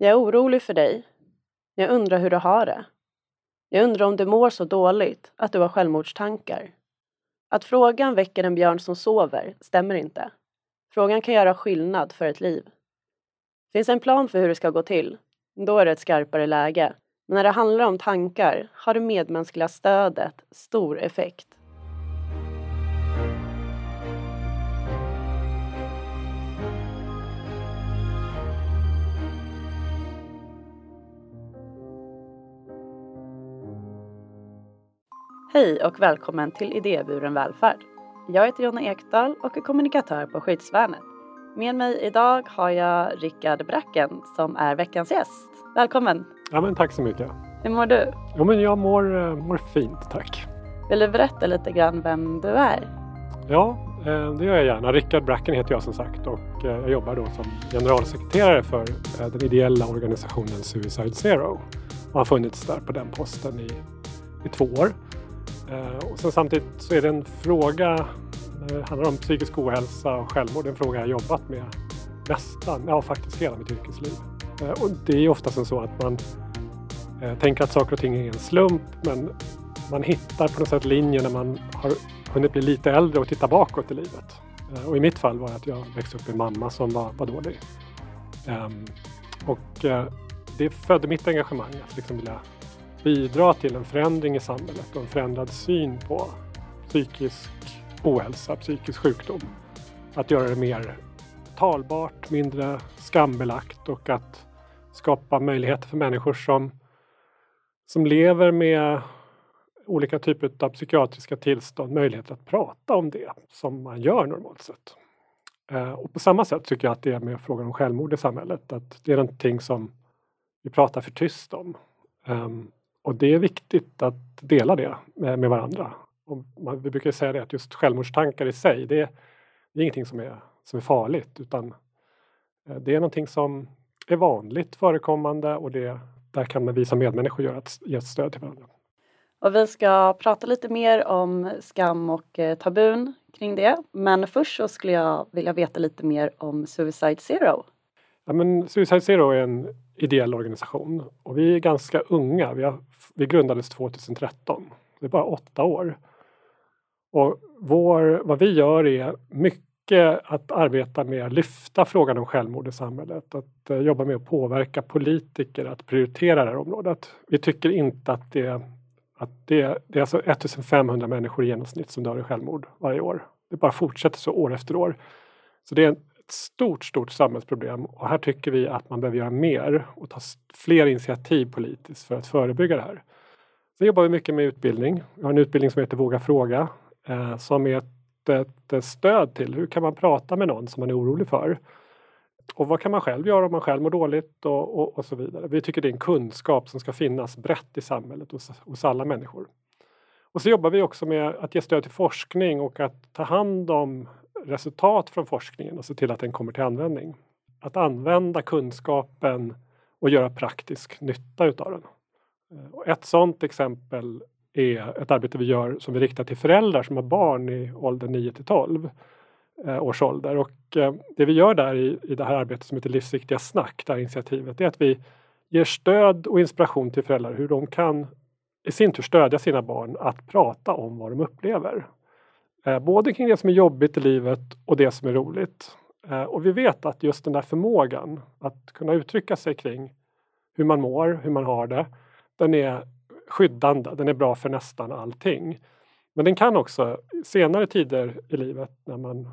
Jag är orolig för dig. Jag undrar hur du har det. Jag undrar om du mår så dåligt att du har självmordstankar. Att frågan väcker en björn som sover stämmer inte. Frågan kan göra skillnad för ett liv. Finns en plan för hur det ska gå till? Då är det ett skarpare läge. Men när det handlar om tankar har det medmänskliga stödet stor effekt. Hej och välkommen till Idéburen välfärd. Jag heter Jonna Ekdahl och är kommunikatör på Skyddsvärnet. Med mig idag har jag Rickard Bracken som är veckans gäst. Välkommen! Ja, men tack så mycket. Hur mår du? Ja, men jag mår, eh, mår fint, tack. Vill du berätta lite grann vem du är? Ja, eh, det gör jag gärna. Rickard Bracken heter jag som sagt och eh, jag jobbar då som generalsekreterare för den ideella organisationen Suicide Zero och har funnits där på den posten i, i två år. Eh, och sen samtidigt så är det en fråga, det handlar om psykisk ohälsa och självmord, en fråga jag jobbat med nästan, ja faktiskt hela mitt yrkesliv. Eh, och det är oftast så att man tänker att saker och ting är en slump men man hittar på något sätt linjer när man har hunnit bli lite äldre och titta bakåt i livet. Och i mitt fall var det att jag växte upp med en mamma som var, var dålig. Ehm, och det födde mitt engagemang att liksom vilja bidra till en förändring i samhället och en förändrad syn på psykisk ohälsa, psykisk sjukdom. Att göra det mer talbart, mindre skambelagt och att skapa möjligheter för människor som, som lever med olika typer av psykiatriska tillstånd möjlighet att prata om det som man gör normalt sett. Eh, och på samma sätt tycker jag att det är med frågan om självmord i samhället, att det är någonting som vi pratar för tyst om. Um, och det är viktigt att dela det med, med varandra. Och man, vi brukar säga det att just självmordstankar i sig, det, det är ingenting som är, som är farligt utan eh, det är någonting som är vanligt förekommande och det, där kan man vi som medmänniskor göra ett, ge ett stöd till varandra. Och vi ska prata lite mer om skam och eh, tabun kring det. Men först så skulle jag vilja veta lite mer om Suicide Zero. Ja, men Suicide Zero är en ideell organisation och vi är ganska unga. Vi, har, vi grundades 2013. Det är bara åtta år. Och vår, vad vi gör är mycket att arbeta med att lyfta frågan om självmord i samhället. Att eh, jobba med att påverka politiker att prioritera det här området. Vi tycker inte att det, att det, det är alltså 1500 människor i genomsnitt som dör i självmord varje år. Det bara fortsätter så år efter år. Så det är ett stort, stort samhällsproblem och här tycker vi att man behöver göra mer och ta fler initiativ politiskt för att förebygga det här. Sen jobbar vi mycket med utbildning. Vi har en utbildning som heter Våga fråga eh, som är ett ett stöd till. Hur kan man prata med någon som man är orolig för? Och vad kan man själv göra om man själv mår dåligt och, och, och så vidare. Vi tycker det är en kunskap som ska finnas brett i samhället hos, hos alla människor. Och så jobbar vi också med att ge stöd till forskning och att ta hand om resultat från forskningen och se till att den kommer till användning. Att använda kunskapen och göra praktisk nytta utav den. Eh, och ett sådant exempel är ett arbete vi gör som vi riktar till föräldrar som har barn i åldern 9 till 12 eh, års ålder. Och eh, det vi gör där i, i det här arbetet som heter Livsviktiga snack, det här initiativet, är att vi ger stöd och inspiration till föräldrar hur de kan i sin tur stödja sina barn att prata om vad de upplever. Eh, både kring det som är jobbigt i livet och det som är roligt. Och vi vet att just den där förmågan att kunna uttrycka sig kring hur man mår, hur man har det, den är skyddande, den är bra för nästan allting. Men den kan också senare tider i livet när man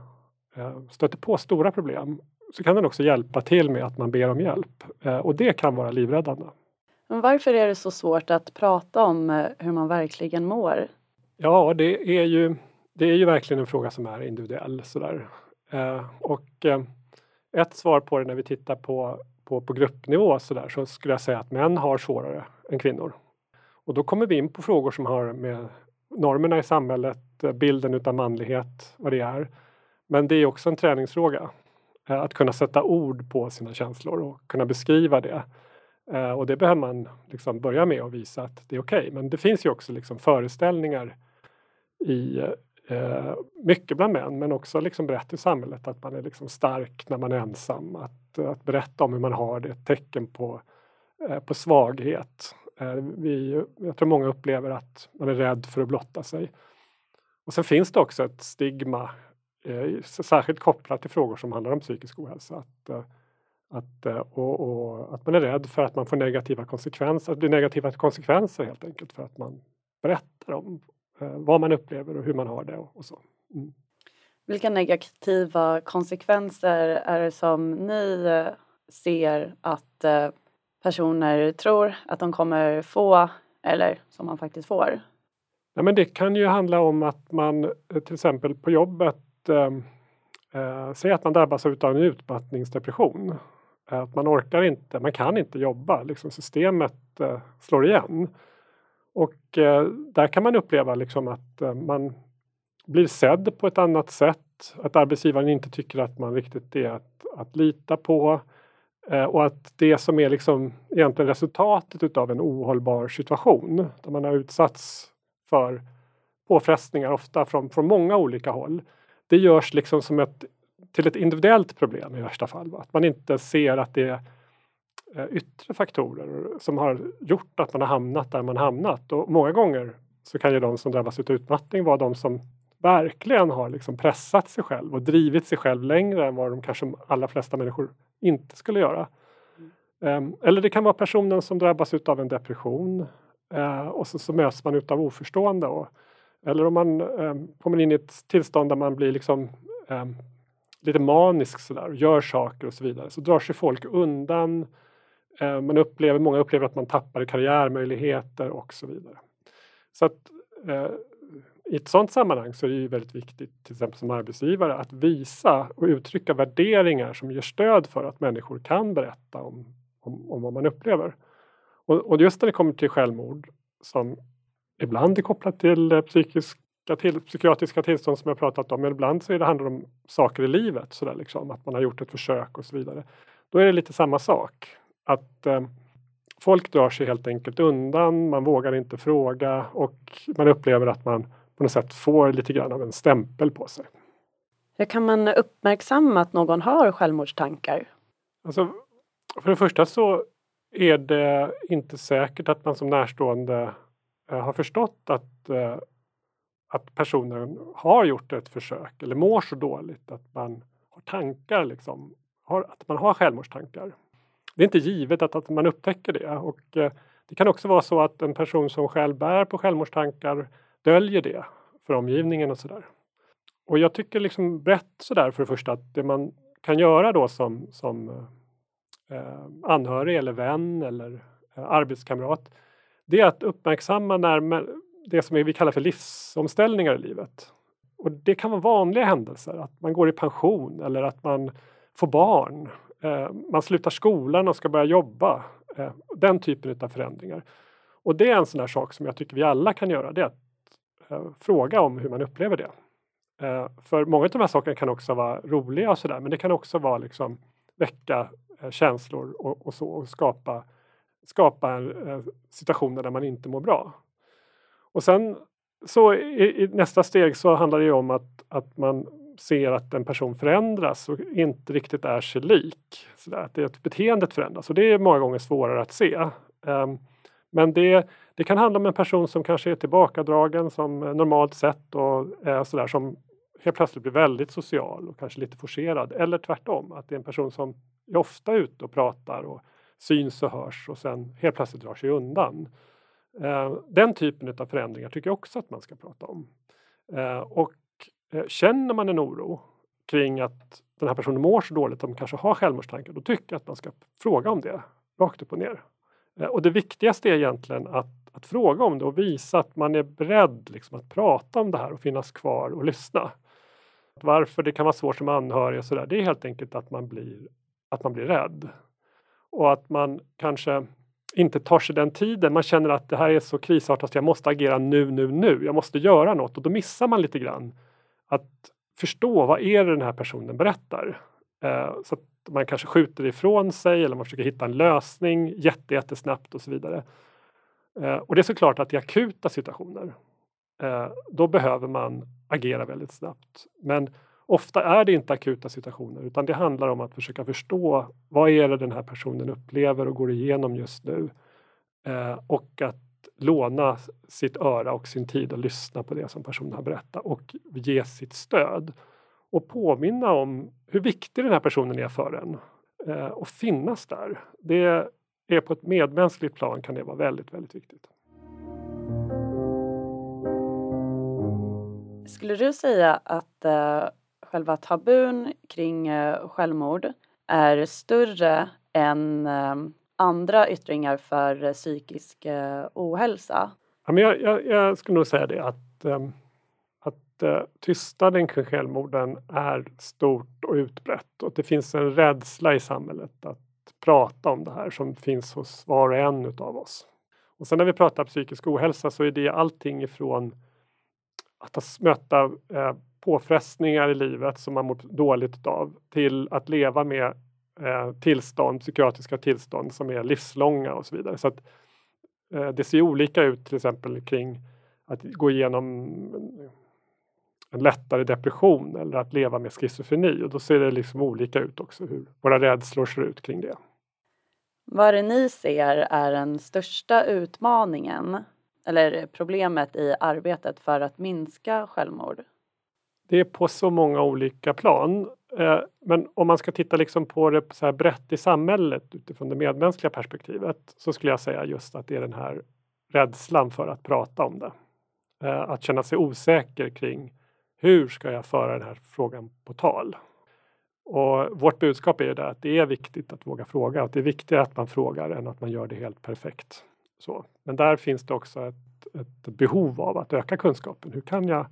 eh, stöter på stora problem så kan den också hjälpa till med att man ber om hjälp eh, och det kan vara livräddande. Men varför är det så svårt att prata om eh, hur man verkligen mår? Ja, det är ju, det är ju verkligen en fråga som är individuell. Sådär. Eh, och eh, ett svar på det när vi tittar på, på, på gruppnivå sådär, så skulle jag säga att män har svårare än kvinnor. Och då kommer vi in på frågor som har med normerna i samhället, bilden utav manlighet, vad det är. Men det är också en träningsfråga. Eh, att kunna sätta ord på sina känslor och kunna beskriva det. Eh, och det behöver man liksom börja med och visa att det är okej. Okay. Men det finns ju också liksom föreställningar i eh, mycket bland män men också liksom brett i samhället att man är liksom stark när man är ensam. Att att, berätta om hur man har det är ett tecken på, eh, på svaghet. Eh, vi, jag tror många upplever att man är rädd för att blotta sig. Och sen finns det också ett stigma, eh, särskilt kopplat till frågor som handlar om psykisk ohälsa. Att, eh, att, eh, och, och, att man är rädd för att man får negativa konsekvenser, att det blir negativa konsekvenser helt enkelt för att man berättar om vad man upplever och hur man har det och, så. Mm. Vilka negativa konsekvenser är det som ni eh, ser att eh, personer tror att de kommer få eller som man faktiskt får? Ja, men det kan ju handla om att man eh, till exempel på jobbet eh, säger att man drabbas av en utmattningsdepression. Att man orkar inte, man kan inte jobba, liksom systemet eh, slår igen. Och eh, där kan man uppleva liksom att eh, man blir sedd på ett annat sätt, att arbetsgivaren inte tycker att man riktigt är att, att lita på eh, och att det som är liksom egentligen resultatet utav en ohållbar situation där man har utsatts för påfrestningar, ofta från, från många olika håll. Det görs liksom som ett, till ett individuellt problem i värsta fall. Att man inte ser att det är Eh, yttre faktorer som har gjort att man har hamnat där man hamnat. Och många gånger så kan ju de som drabbas av utmattning vara de som verkligen har liksom pressat sig själv och drivit sig själv längre än vad de kanske allra flesta människor inte skulle göra. Mm. Eller det kan vara personen som drabbas av en depression eh, och så, så möts man utav oförstående. Och, eller om man ehm, kommer in i ett tillstånd där man blir liksom ehm, lite manisk sådär och gör saker och så vidare så drar sig folk undan. Eh, man upplever, många upplever att man tappar karriärmöjligheter och så vidare. Så att eh, i ett sådant sammanhang så är det ju väldigt viktigt, till exempel som arbetsgivare, att visa och uttrycka värderingar som ger stöd för att människor kan berätta om, om, om vad man upplever. Och, och, just när det kommer till självmord, som ibland är kopplat till eh, psykiska till, psykiatriska tillstånd som jag pratat om, men ibland så är det handlar om saker i livet, så där liksom, att man har gjort ett försök och så vidare. Då är det lite samma sak. Att eh, folk drar sig helt enkelt undan, man vågar inte fråga och man upplever att man på något sätt får lite grann av en stämpel på sig. Hur kan man uppmärksamma att någon har självmordstankar? Alltså, för det första så är det inte säkert att man som närstående eh, har förstått att, eh, att personen har gjort ett försök eller mår så dåligt att man har tankar, liksom, har, att man har självmordstankar. Det är inte givet att, att man upptäcker det och eh, det kan också vara så att en person som själv bär på självmordstankar döljer det för omgivningen och sådär. Och jag tycker liksom brett sådär för det första att det man kan göra då som, som eh, anhörig eller vän eller eh, arbetskamrat det är att uppmärksamma när det som vi kallar för livsomställningar i livet. Och det kan vara vanliga händelser, att man går i pension eller att man får barn. Eh, man slutar skolan och ska börja jobba. Eh, den typen av förändringar. Och det är en sån där sak som jag tycker vi alla kan göra. Det är att eh, fråga om hur man upplever det. För många av de här sakerna kan också vara roliga och sådär men det kan också vara liksom väcka känslor och, och så och skapa, skapa situationer där man inte mår bra. Och sen så i, i, nästa steg så handlar det om att, att man ser att en person förändras och inte riktigt är sig lik. Så där, att det, att beteendet förändras och det är många gånger svårare att se. Um, men det, det kan handla om en person som kanske är tillbakadragen som eh, normalt sett och är sådär som helt plötsligt blir väldigt social och kanske lite forcerad. Eller tvärtom, att det är en person som är ofta ute och pratar och syns och hörs och sen helt plötsligt drar sig undan. Ehm, den typen av förändringar tycker jag också att man ska prata om. Ehm, och Eh, känner man en oro kring att den här personen mår så dåligt att de kanske har självmordstankar, då tycker jag att man ska fråga om det rakt upp och ner. Eh, och det viktigaste är egentligen att, att fråga om det och visa att man är beredd liksom, att prata om det här och finnas kvar och lyssna. Varför det kan vara svårt som anhörig och sådär, det är helt enkelt att man blir, att man blir rädd. Och att man kanske inte tar sig den tiden. Man känner att det här är så krisartat, jag måste agera nu, nu, nu. Jag måste göra något och då missar man lite grann att förstå vad är det den här personen berättar. Eh, så att man kanske skjuter ifrån sig eller man försöker hitta en lösning jättesnabbt och så vidare. Eh, och det är såklart att i akuta situationer eh, då behöver man agera väldigt snabbt. Men Ofta är det inte akuta situationer utan det handlar om att försöka förstå vad är det den här personen upplever och går igenom just nu. Och att låna sitt öra och sin tid och lyssna på det som personen har berättat och ge sitt stöd. Och påminna om hur viktig den här personen är för en. Eh, och finnas där. Det är på ett medmänskligt plan kan det vara väldigt, väldigt viktigt. Skulle du säga att eh, själva tabun kring eh, självmord är större än eh, andra yttringar för eh, psykisk eh, ohälsa? Ja, men jag, jag, jag skulle nog säga det att, ehm, att eh, tystnaden kring självmorden är stort och utbrett och det finns en rädsla i samhället att prata om det här som finns hos var och en utav oss. Och sen när vi pratar psykisk ohälsa så är det allting ifrån att möta påfrestningar i livet som man mår dåligt av till att leva med eh, tillstånd, psykiatriska tillstånd som är livslånga och så vidare. Så att, eh, det ser olika ut till exempel kring att gå igenom en lättare depression eller att leva med schizofreni och då ser det liksom olika ut också hur våra rädslor ser ut kring det. Vad det ni ser är den största utmaningen eller problemet i arbetet för att minska självmord? Det är på så många olika plan. Eh, men om man ska titta liksom på det så här brett i samhället utifrån det medmänskliga perspektivet så skulle jag säga just att det är den här rädslan för att prata om det. Eh, att känna sig osäker kring hur ska jag föra den här frågan på tal? Och vårt budskap är ju att det är viktigt att våga fråga. och det är viktigare att man frågar än att man gör det helt perfekt. Så. Men där finns det också ett, ett behov av att öka kunskapen. Hur kan jag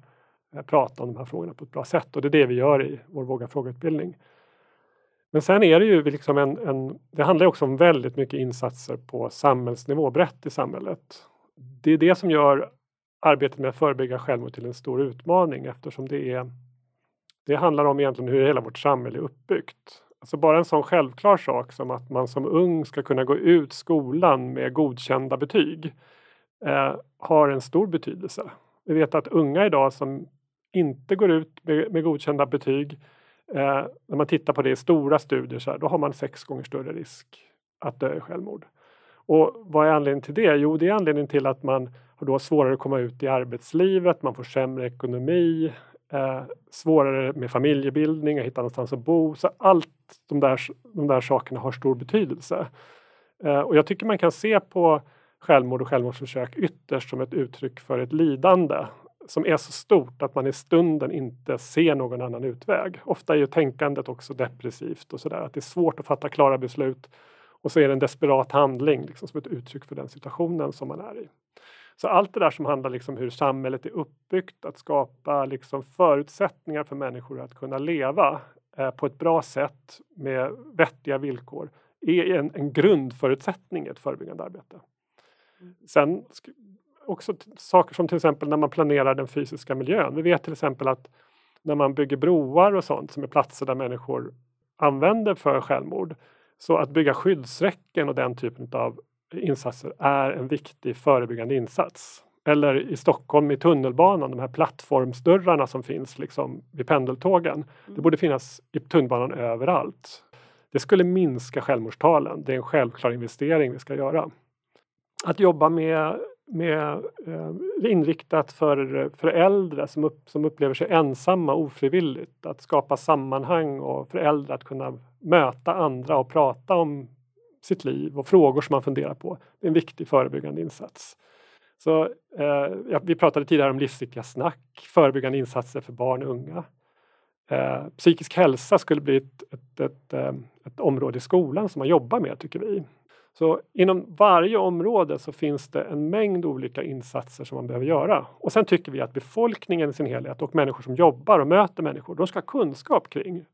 Eh, prata om de här frågorna på ett bra sätt? Och det är det vi gör i vår Våga fråga-utbildning. Men sen är det ju liksom en, en, det handlar också om väldigt mycket insatser på samhällsnivå, brett i samhället. Det är det som gör arbetet med att förebygga självmord till en stor utmaning eftersom det är det handlar om egentligen hur hela vårt samhälle är uppbyggt. Alltså bara en sån självklar sak som att man som ung ska kunna gå ut skolan med godkända betyg eh, har en stor betydelse. Vi vet att unga idag som inte går ut med, med godkända betyg, eh, när man tittar på det i stora studier, så här, då har man sex gånger större risk att dö i självmord. Och vad är anledningen till det? Jo, det är anledningen till att man har då svårare att komma ut i arbetslivet, man får sämre ekonomi, eh, svårare med familjebildning, att hitta någonstans att bo. Så allt de där, de där sakerna har stor betydelse. Eh, och jag tycker man kan se på självmord och självmordsförsök ytterst som ett uttryck för ett lidande som är så stort att man i stunden inte ser någon annan utväg. Ofta är ju tänkandet också depressivt och sådär, att det är svårt att fatta klara beslut och så är det en desperat handling liksom, som ett uttryck för den situationen som man är i. Så allt det där som handlar liksom hur samhället är uppbyggt, att skapa liksom förutsättningar för människor att kunna leva eh, på ett bra sätt med vettiga villkor är en, en grundförutsättning i ett förebyggande arbete. Mm. Sen också saker som till exempel när man planerar den fysiska miljön. Vi vet till exempel att när man bygger broar och sånt som är platser där människor använder för självmord. Så att bygga skyddsräcken och den typen av insatser är en viktig förebyggande insats. Eller i Stockholm i tunnelbanan, de här plattformsdörrarna som finns liksom vid pendeltågen. Det mm. borde finnas i tunnelbanan överallt. Det skulle minska självmordstalen. Det är en självklar investering vi ska göra. Att jobba med, med eh, inriktat för, för äldre som, upp, som upplever sig ensamma ofrivilligt. Att skapa sammanhang och för äldre att kunna möta andra och prata om sitt liv och frågor som man funderar på. Det är en viktig förebyggande insats. Så, eh, ja, vi pratade tidigare om livsviktiga snack, förebyggande insatser för barn och unga. Eh, psykisk hälsa skulle bli ett, ett, ett, eh, ett, område i skolan som man jobbar med tycker vi. Så inom varje område så finns det en mängd olika insatser som man behöver göra. Och sen tycker vi att befolkningen i sin helhet och människor som jobbar och möter människor, de ska ha kunskap kring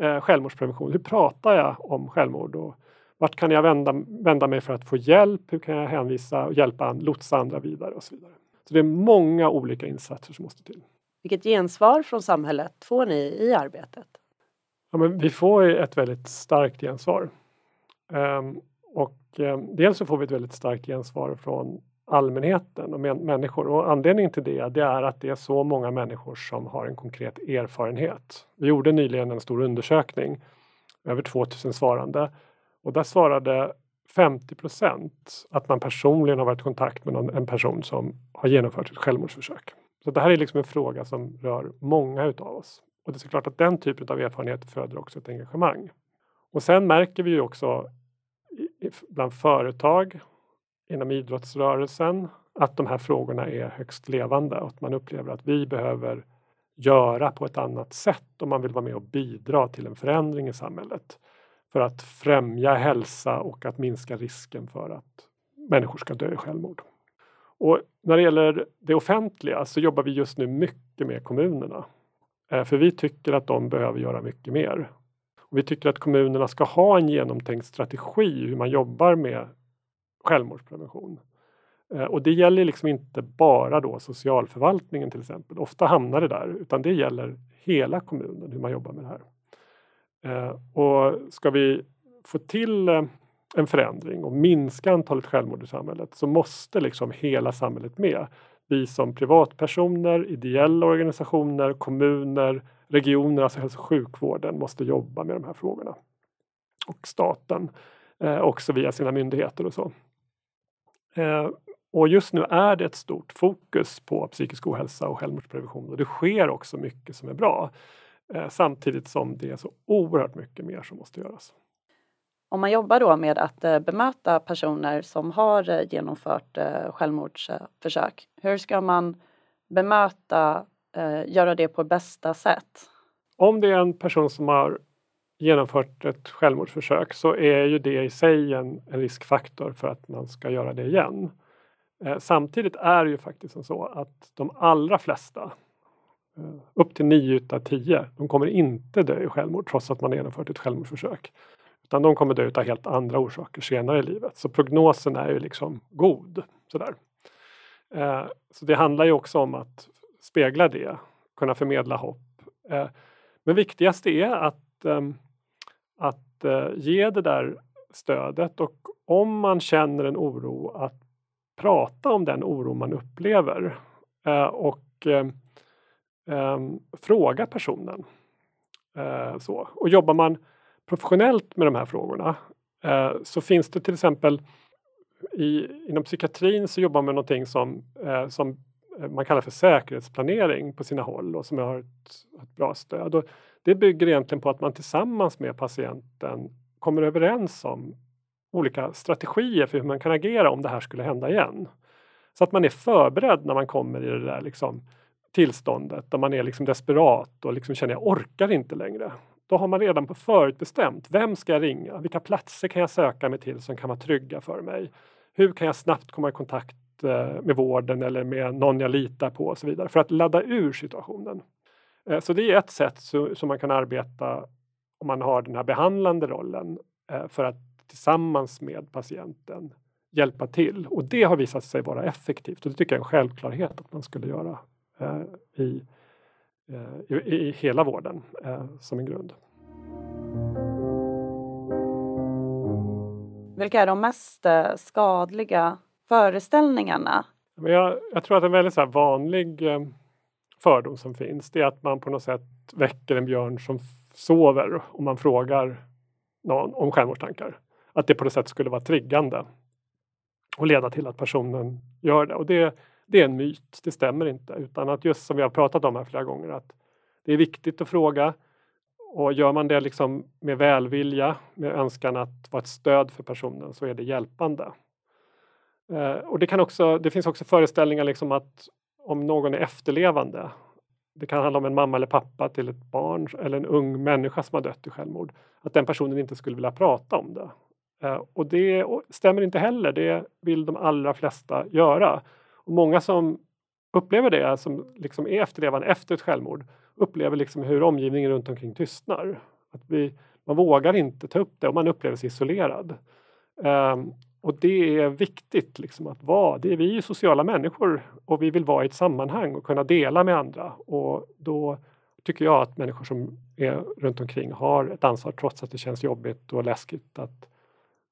eh, självmordsprevention. Hur pratar jag om självmord? Och vart kan jag vända, vända mig för att få hjälp? Hur kan jag hänvisa och hjälpa, lotsa andra vidare och så vidare. Så det är många olika insatser som måste till. Vilket gensvar från samhället får ni i arbetet? Ja, men vi får ett väldigt starkt gensvar. Um, och eh, dels så får vi ett väldigt starkt gensvar från allmänheten och människor. Och anledningen till det, det är att det är så många människor som har en konkret erfarenhet. Vi gjorde nyligen en stor undersökning, över 2000 svarande och där svarade 50 procent att man personligen har varit i kontakt med någon, en person som har genomfört ett självmordsförsök. Så det här är liksom en fråga som rör många utav oss. Och det är klart att den typen av erfarenhet föder också ett engagemang. Och sen märker vi ju också bland företag, inom idrottsrörelsen, att de här frågorna är högst levande och att man upplever att vi behöver göra på ett annat sätt om man vill vara med och bidra till en förändring i samhället för att främja hälsa och att minska risken för att människor ska dö i självmord. Och när det gäller det offentliga så jobbar vi just nu mycket med kommunerna. Eh, för vi tycker att de behöver göra mycket mer. Och vi tycker att kommunerna ska ha en genomtänkt strategi hur man jobbar med självmordsprevention. Eh, och det gäller liksom inte bara då socialförvaltningen till exempel. Ofta hamnar det där, utan det gäller hela kommunen hur man jobbar med det här. Eh, och ska vi få till eh, en förändring och minska antalet självmord i samhället så måste liksom hela samhället med. Vi som privatpersoner, ideella organisationer, kommuner, regioner, alltså hälso och sjukvården måste jobba med de här frågorna. Och staten eh, också via sina myndigheter och så. Eh, och just nu är det ett stort fokus på psykisk ohälsa och självmordsprevention och det sker också mycket som är bra. Eh, samtidigt som det är så oerhört mycket mer som måste göras. Om man jobbar då med att eh, bemöta personer som har eh, genomfört eh, självmordsförsök, hur ska man bemöta, göra det på bästa sätt? Om det är en person som har genomfört ett självmordsförsök så är ju det i sig en, en riskfaktor för att man ska göra det igen. samtidigt är det ju faktiskt så att de allra flesta Eh, upp till 9 utav 10, de kommer inte dö i självmord trots att man genomfört ett självmordsförsök. Utan de kommer dö av helt andra orsaker senare i livet. Så prognosen är ju liksom god. Sådär. Eh, så det handlar ju också om att spegla det, kunna förmedla hopp. Eh, men viktigast är att, ehm, att eh, ge det där stödet och om man känner en oro att prata om den oro man upplever. Eh, och ehm, ehm, fråga personen. Eh, så. Och jobbar man professionellt med de här frågorna eh, så finns det till exempel i, inom psykiatrin så jobbar man med någonting som, eh, som eh, man kallar för säkerhetsplanering på sina håll och som har ett, ett bra stöd. Och det bygger egentligen på att man tillsammans med patienten kommer överens om olika strategier för hur man kan agera om det här skulle hända igen. Så att man är förberedd när man kommer i det där liksom, tillståndet där man är liksom desperat och liksom känner jag orkar inte längre. Då har man redan på förut bestämt vem ska jag ringa? Vilka platser kan jag söka mig till som kan vara trygga för mig? Hur kan jag snabbt komma i kontakt eh, med vården eller med någon jag litar på och så vidare för att ladda ur situationen. Eh, så det är ett sätt som man kan arbeta om man har den här behandlande rollen eh, för att tillsammans med patienten hjälpa till. Och det har visat sig vara effektivt och det tycker jag är en självklarhet att man skulle göra i, i, i hela vården eh, som en grund. Vilka är de mest skadliga föreställningarna? Jag, jag tror att en väldigt så vanlig fördom som finns det är att man på något sätt väcker en björn som sover om man frågar någon om självmordstankar. Att det på något sätt skulle vara triggande och leda till att personen gör det. Och det det är en myt, det stämmer inte. Utan att just som vi har pratat om här flera gånger att det är viktigt att fråga och gör man det liksom med välvilja, med önskan att vara ett stöd för personen så är det hjälpande. Eh, och det, kan också, det finns också föreställningar liksom att om någon är efterlevande, det kan handla om en mamma eller pappa till ett barn eller en ung människa som har dött i självmord, att den personen inte skulle vilja prata om det. Eh, och det stämmer inte heller, det vill de allra flesta göra. Och många som upplever det, som liksom är efterlevande efter ett självmord, upplever liksom hur omgivningen runt omkring tystnar. Att vi, man vågar inte ta upp det och man upplever sig isolerad. Um, och det är viktigt liksom att vara, det är vi är sociala människor och vi vill vara i ett sammanhang och kunna dela med andra. Och då tycker jag att människor som är runt omkring har ett ansvar trots att det känns jobbigt och läskigt att,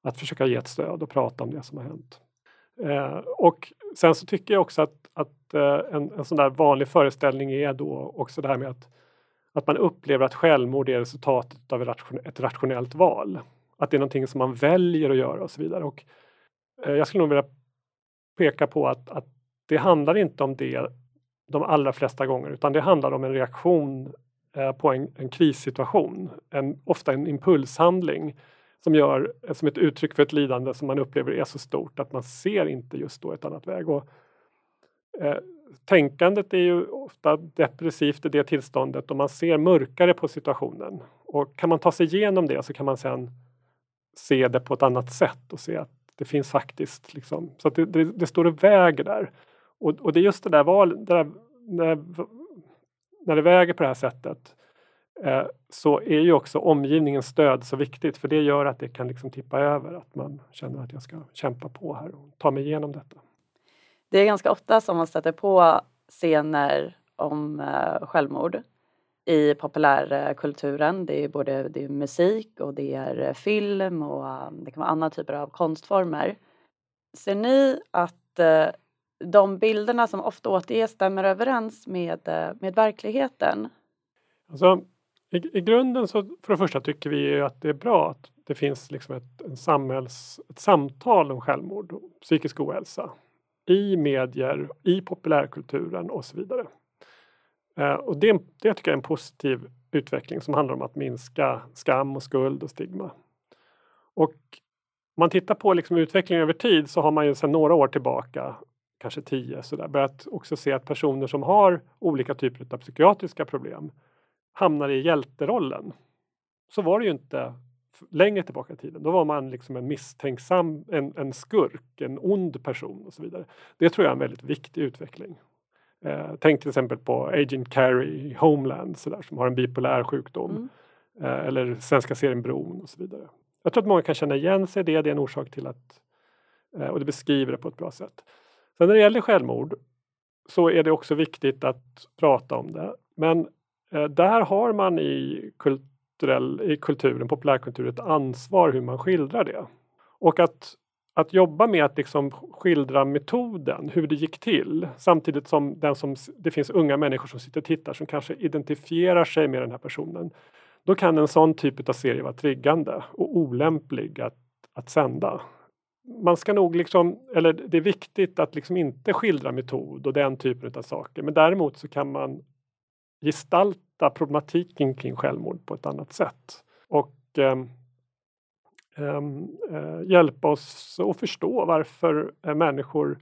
att försöka ge ett stöd och prata om det som har hänt. Eh, och sen så tycker jag också att, att eh, en, en sån där vanlig föreställning är då också det här med att, att man upplever att självmord är resultatet av ett rationellt val. Att det är någonting som man väljer att göra och så vidare. Och, eh, jag skulle nog vilja peka på att, att det handlar inte om det de allra flesta gånger utan det handlar om en reaktion eh, på en, en krissituation. En, ofta en impulshandling som gör som ett uttryck för ett lidande som man upplever är så stort att man ser inte just då ett annat väg. Och, eh, tänkandet är ju ofta depressivt i det tillståndet och man ser mörkare på situationen. Och kan man ta sig igenom det så kan man sen se det på ett annat sätt och se att det finns faktiskt liksom, så att det, det, det står och väger där. Och, och, det är just det där valet, där, när, när det väger på det här sättet så är ju också omgivningens stöd så viktigt för det gör att det kan liksom tippa över att man känner att jag ska kämpa på här och ta mig igenom detta. Det är ganska ofta som man sätter på scener om eh, självmord i populärkulturen. Det är både det är musik och det är film och um, det kan vara andra typer av konstformer. Ser ni att eh, de bilderna som ofta återges stämmer överens med, eh, med verkligheten? Alltså, i, I grunden så för det första tycker vi att det är bra att det finns liksom ett, en samhälls, ett samtal om självmord och psykisk ohälsa i medier, i populärkulturen och så vidare. Eh, och det, det tycker jag är en positiv utveckling som handlar om att minska skam och skuld och stigma. Och om man tittar på liksom utvecklingen över tid så har man ju sedan några år tillbaka, kanske tio, så där, börjat också se att personer som har olika typer av psykiatriska problem hamnar i hjälterollen. Så var det ju inte längre tillbaka i tiden. Då var man liksom en misstänksam, en, en skurk, en ond person och så vidare. Det tror jag är en väldigt viktig utveckling. Eh, tänk till exempel på Agent Carey i Homeland så där, som har en bipolär sjukdom. Mm. Eh, eller svenska serien Bron och så vidare. Jag tror att många kan känna igen sig i det. Det är en orsak till att eh, och det beskriver det på ett bra sätt. Sen när det gäller självmord så är det också viktigt att prata om det. Men Eh, där har man i, kulturell, i kulturen, populärkultur ett ansvar hur man skildrar det. Och att att jobba med att liksom skildra metoden, hur det gick till samtidigt som, den som det finns unga människor som sitter och tittar som kanske identifierar sig med den här personen. Då kan en sån typ av serie vara triggande och olämplig att, att sända. Man ska nog liksom, eller det är viktigt att liksom inte skildra metod och den typen av saker men däremot så kan man gestalta problematiken kring självmord på ett annat sätt. Och eh, eh, hjälpa oss att förstå varför eh, människor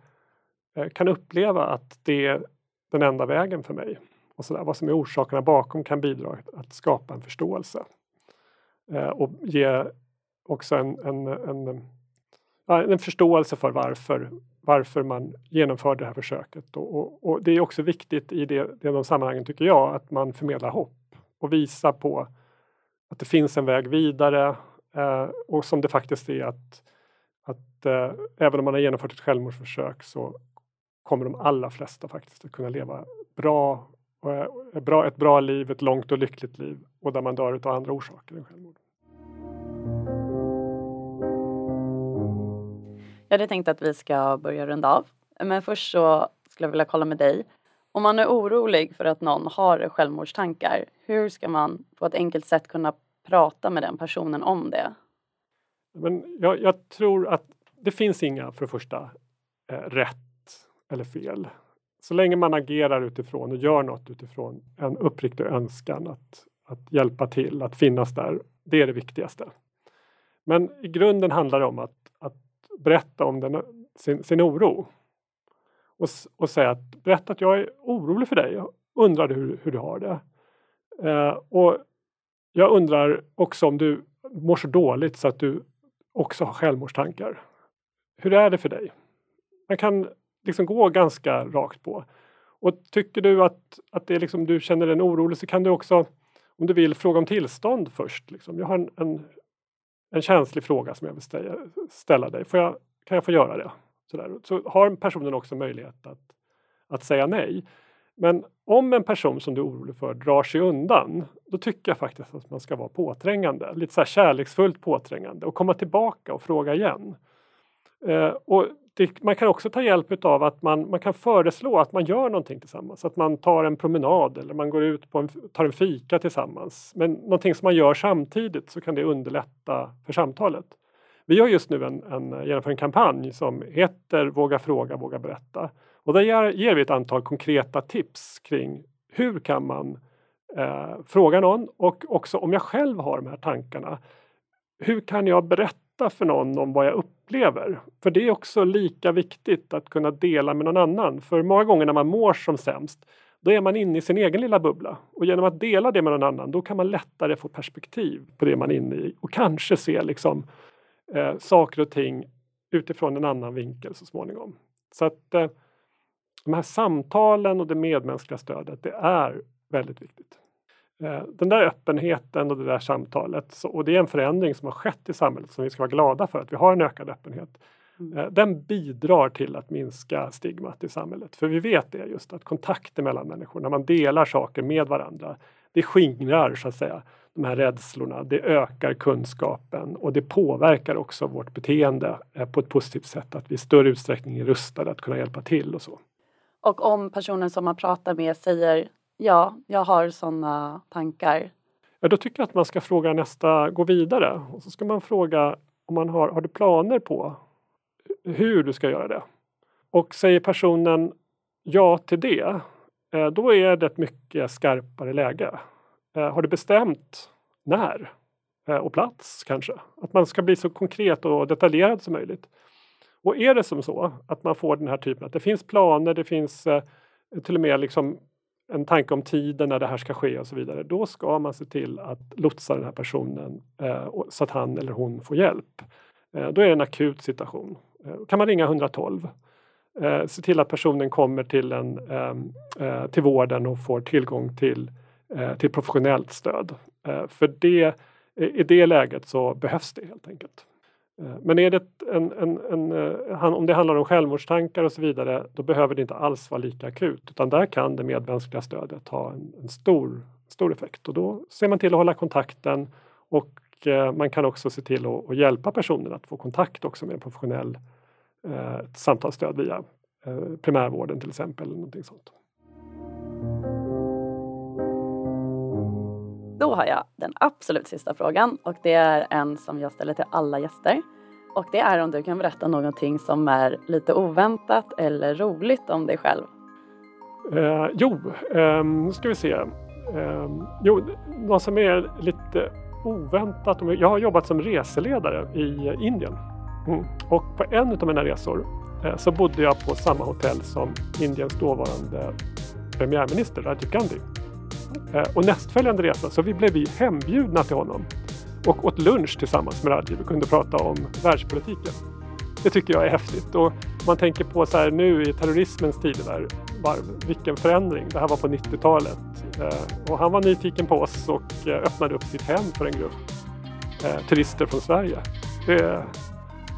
eh, kan uppleva att det är den enda vägen för mig. Och så där, vad som är orsakerna bakom kan bidra att skapa en förståelse. Eh, och ge också en, en, en, en förståelse för varför, varför man genomförde det här försöket. Och, och, och det är också viktigt i det, det de sammanhangen, tycker jag, att man förmedlar hopp och visar på att det finns en väg vidare Eh, och som det faktiskt är att, att eh, även om man har genomfört ett självmordsförsök så kommer de allra flesta faktiskt att kunna leva bra, eh, bra, ett bra liv, ett långt och lyckligt liv och där man dör av andra orsaker än självmord. Hade tänkt att vi ska börja runda av. Men först så skulle jag vilja kolla med dig. Om man är orolig för att någon har självmordstankar, hur ska man på ett enkelt sätt kunna prata med den personen om det? Men jag, jag tror att det finns inga, för det första, eh, rätt eller fel. Så länge man agerar utifrån och gör något utifrån en uppriktig önskan att, att hjälpa till, att finnas där. Det är det viktigaste. Men i grunden handlar det om att, att berätta om den, sin, sin oro. Och, och säga att berätta att jag är orolig för dig. Jag undrar hur, hur du har det. Eh, och jag undrar också om du mår så dåligt så att du också har självmordstankar. Hur är det för dig? Man kan liksom gå ganska rakt på. Och tycker du att, att det är liksom, du känner en orolig så kan du också, om du vill, fråga om tillstånd först. Liksom. Jag har en, en, en känslig fråga som jag vill ställa, dig. Får jag, kan jag få göra det? Sådär. Så har personen också möjlighet att, att säga nej. Men om en person som du är orolig för drar sig undan, då tycker jag faktiskt att man ska vara påträngande, lite så här kärleksfullt påträngande och komma tillbaka och fråga igen. Eh, och det, man kan också ta hjälp av att man, man kan föreslå att man gör någonting tillsammans. Att man tar en promenad eller man går ut på en, tar en fika tillsammans. Men någonting som man gör samtidigt så kan det underlätta för samtalet. Vi har just nu en, en, genomför en kampanj som heter Våga fråga, våga berätta. Och där ger, ger vi ett antal konkreta tips kring hur kan man eh, fråga någon och också om jag själv har de här tankarna. Hur kan jag berätta för någon om vad jag upplever? För det är också lika viktigt att kunna dela med någon annan. För många gånger när man mår som sämst då är man inne i sin egen lilla bubbla. Och genom att dela det med någon annan då kan man lättare få perspektiv på det man är inne i och kanske se liksom, eh, saker och ting utifrån en annan vinkel så småningom. Så att eh, de här samtalen och det medmänskliga stödet, det är väldigt viktigt. Eh, den där öppenheten och det där samtalet, så, och det är en förändring som har skett i samhället som vi ska vara glada för, att vi har en ökad öppenhet. Mm. Eh, den bidrar till att minska stigmat i samhället. För vi vet det just att kontakter mellan människor, när man delar saker med varandra, det skingrar så att säga de här rädslorna, det ökar kunskapen och det påverkar också vårt beteende eh, på ett positivt sätt, att vi i större utsträckning är rustade att kunna hjälpa till och så. Och om personen som man pratar med säger ja, jag har sådana tankar. Ja, då tycker jag att man ska fråga nästa, gå vidare och så ska man fråga om man har, har du planer på hur du ska göra det? Och säger personen ja till det, eh, då är det ett mycket skarpare läge. Eh, har du bestämt när eh, och plats kanske? Att man ska bli så konkret och detaljerad som möjligt. Och är det som så att man får den här typen, att det finns planer, det finns till och med liksom en tanke om tiden när det här ska ske och så vidare, då ska man se till att lotsa den här personen eh, så att han eller hon får hjälp. Eh, då är det en akut situation. Eh, kan man ringa 112. Eh, se till att personen kommer till, en, ehm, eh, till vården och får tillgång till, eh, till professionellt stöd. Eh, för det, i det läget så behövs det helt enkelt. Eh, men är det en, en, en, eh, om det handlar om självmordstankar och så vidare, då behöver det inte alls vara lika akut, utan där kan det medmänskliga stödet ha en, en stor, stor effekt och då ser man till att hålla kontakten och eh, man kan också se till att, att, hjälpa personen att få kontakt också med en professionell eh, samtalsstöd via eh, primärvården till exempel. Eller någonting sånt. Då har jag den absolut sista frågan och det är en som jag ställer till alla gäster. Och det är om du kan berätta någonting som är lite oväntat eller roligt om dig själv. Eh, jo, eh, nu ska vi se. Eh, jo, något som är lite oväntat. Jag har jobbat som reseledare i Indien. Mm. Och på en av mina resor eh, så bodde jag på samma hotell som Indiens dåvarande premiärminister Rajiv Gandhi. Eh, och nästföljande resa så vi blev vi hembjudna till honom och åt lunch tillsammans med Rajiv och kunde prata om världspolitiken. Det tycker jag är häftigt och man tänker på så här nu i terrorismens tidevarv, vilken förändring. Det här var på 90-talet eh, och han var nyfiken på oss och eh, öppnade upp sitt hem för en grupp eh, turister från Sverige. Det,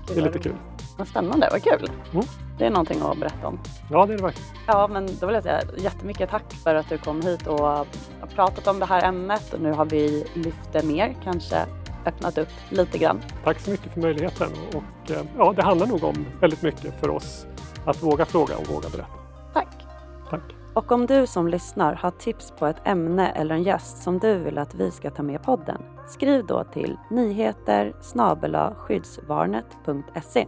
det är lite kul. Vad spännande, vad kul. Mm. Det är någonting att berätta om. Ja, det är det verkligen. Ja, men då vill jag säga jättemycket tack för att du kom hit och har pratat om det här ämnet och nu har vi lyft det mer, kanske öppnat upp lite grann. Tack så mycket för möjligheten och eh, ja, det handlar nog om väldigt mycket för oss att våga fråga och våga berätta. Tack. Tack. Och om du som lyssnar har tips på ett ämne eller en gäst som du vill att vi ska ta med podden, skriv då till nyheter skyddsvarnet.se.